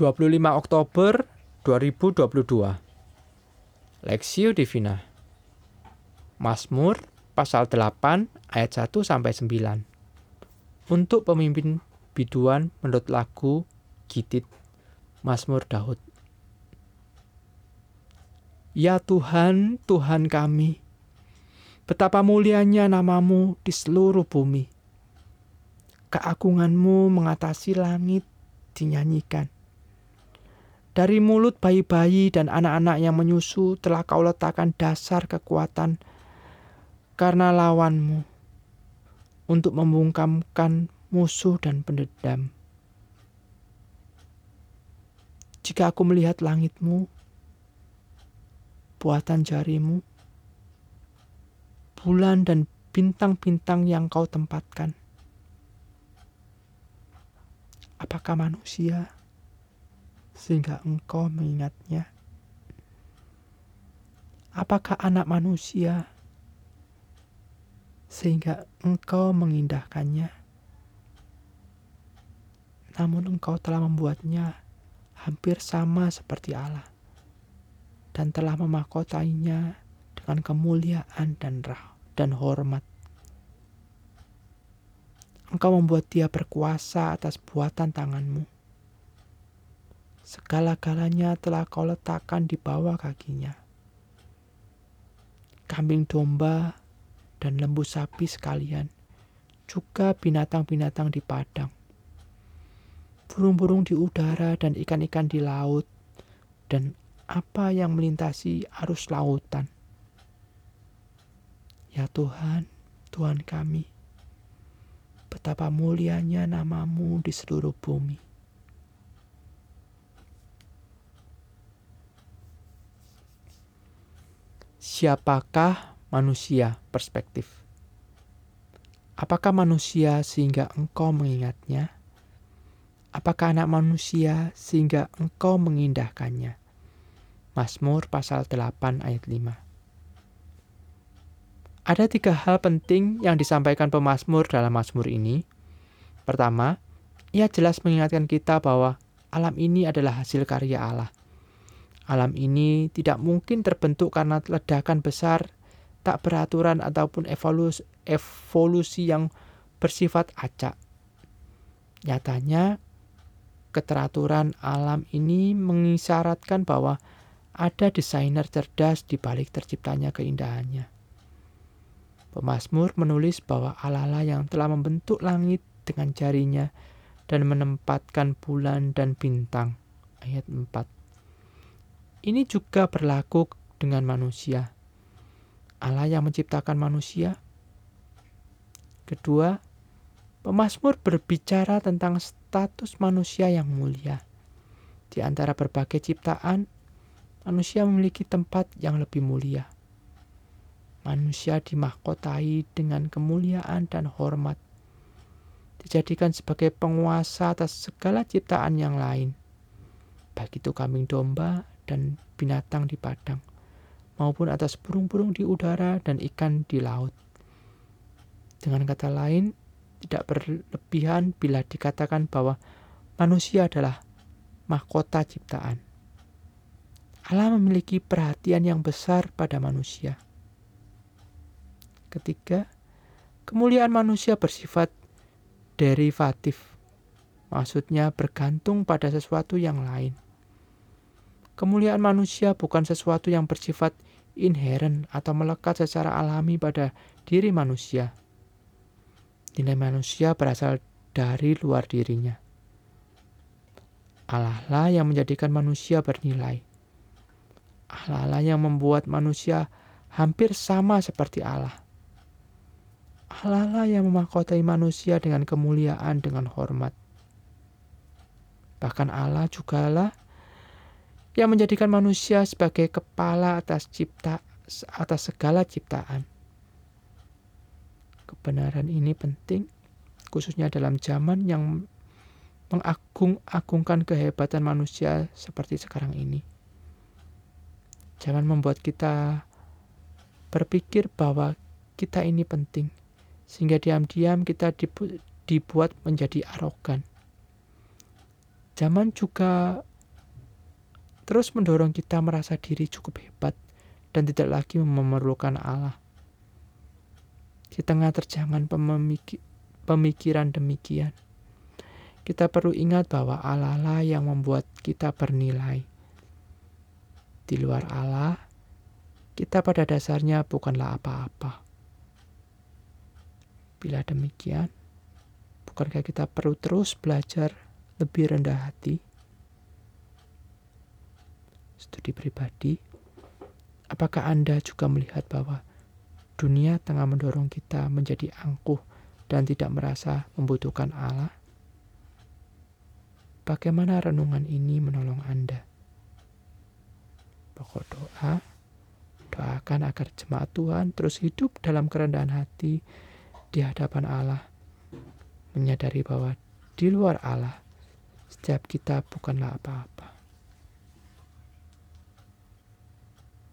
25 Oktober 2022 Lexio Divina. Mazmur pasal 8 ayat 1 sampai 9 Untuk pemimpin biduan menurut lagu Gitit Mazmur Daud. Ya Tuhan, Tuhan kami Betapa mulianya namamu di seluruh bumi. Keagunganmu mengatasi langit dinyanyikan dari mulut bayi-bayi dan anak-anak yang menyusu telah kau letakkan dasar kekuatan karena lawanmu untuk membungkamkan musuh dan pendendam. Jika aku melihat langitmu, buatan jarimu, bulan dan bintang-bintang yang kau tempatkan, apakah manusia? Sehingga engkau mengingatnya? Apakah anak manusia sehingga engkau mengindahkannya? Namun engkau telah membuatnya hampir sama seperti Allah dan telah memahkotainya dengan kemuliaan dan rah dan hormat. Engkau membuat dia berkuasa atas buatan tanganmu Segala-galanya telah kau letakkan di bawah kakinya. Kambing domba dan lembu sapi sekalian, juga binatang-binatang di padang. Burung-burung di udara dan ikan-ikan di laut, dan apa yang melintasi arus lautan. Ya Tuhan, Tuhan kami, betapa mulianya namamu di seluruh bumi. Siapakah manusia? Perspektif. Apakah manusia sehingga engkau mengingatnya? Apakah anak manusia sehingga engkau mengindahkannya? Mazmur pasal 8 ayat 5. Ada tiga hal penting yang disampaikan pemazmur dalam mazmur ini. Pertama, ia jelas mengingatkan kita bahwa alam ini adalah hasil karya Allah. Alam ini tidak mungkin terbentuk karena ledakan besar, tak beraturan ataupun evolusi, evolusi yang bersifat acak. Nyatanya, keteraturan alam ini mengisyaratkan bahwa ada desainer cerdas di balik terciptanya keindahannya. Pemasmur menulis bahwa Allah yang telah membentuk langit dengan jarinya dan menempatkan bulan dan bintang. Ayat 4. Ini juga berlaku dengan manusia. Allah yang menciptakan manusia. Kedua, pemazmur berbicara tentang status manusia yang mulia. Di antara berbagai ciptaan, manusia memiliki tempat yang lebih mulia. Manusia dimahkotai dengan kemuliaan dan hormat. Dijadikan sebagai penguasa atas segala ciptaan yang lain. Baik itu kambing domba, dan binatang di padang, maupun atas burung-burung di udara dan ikan di laut. Dengan kata lain, tidak berlebihan bila dikatakan bahwa manusia adalah mahkota ciptaan. Allah memiliki perhatian yang besar pada manusia. Ketiga, kemuliaan manusia bersifat derivatif, maksudnya bergantung pada sesuatu yang lain. Kemuliaan manusia bukan sesuatu yang bersifat inheren atau melekat secara alami pada diri manusia. Nilai manusia berasal dari luar dirinya. Allah lah yang menjadikan manusia bernilai. Allah lah yang membuat manusia hampir sama seperti Allah. Allah lah yang memahkotai manusia dengan kemuliaan dengan hormat. Bahkan Allah juga lah yang menjadikan manusia sebagai kepala atas cipta atas segala ciptaan. Kebenaran ini penting khususnya dalam zaman yang mengagung-agungkan kehebatan manusia seperti sekarang ini. Jangan membuat kita berpikir bahwa kita ini penting sehingga diam-diam kita dibuat menjadi arogan. Zaman juga terus mendorong kita merasa diri cukup hebat dan tidak lagi memerlukan Allah. Di tengah terjangan pemikiran demikian, kita perlu ingat bahwa Allah lah yang membuat kita bernilai. Di luar Allah, kita pada dasarnya bukanlah apa-apa. Bila demikian, bukankah kita perlu terus belajar lebih rendah hati? Studi pribadi, apakah Anda juga melihat bahwa dunia tengah mendorong kita menjadi angkuh dan tidak merasa membutuhkan Allah? Bagaimana renungan ini menolong Anda? Pokok doa, doakan agar jemaat Tuhan terus hidup dalam kerendahan hati di hadapan Allah, menyadari bahwa di luar Allah, setiap kita bukanlah apa-apa.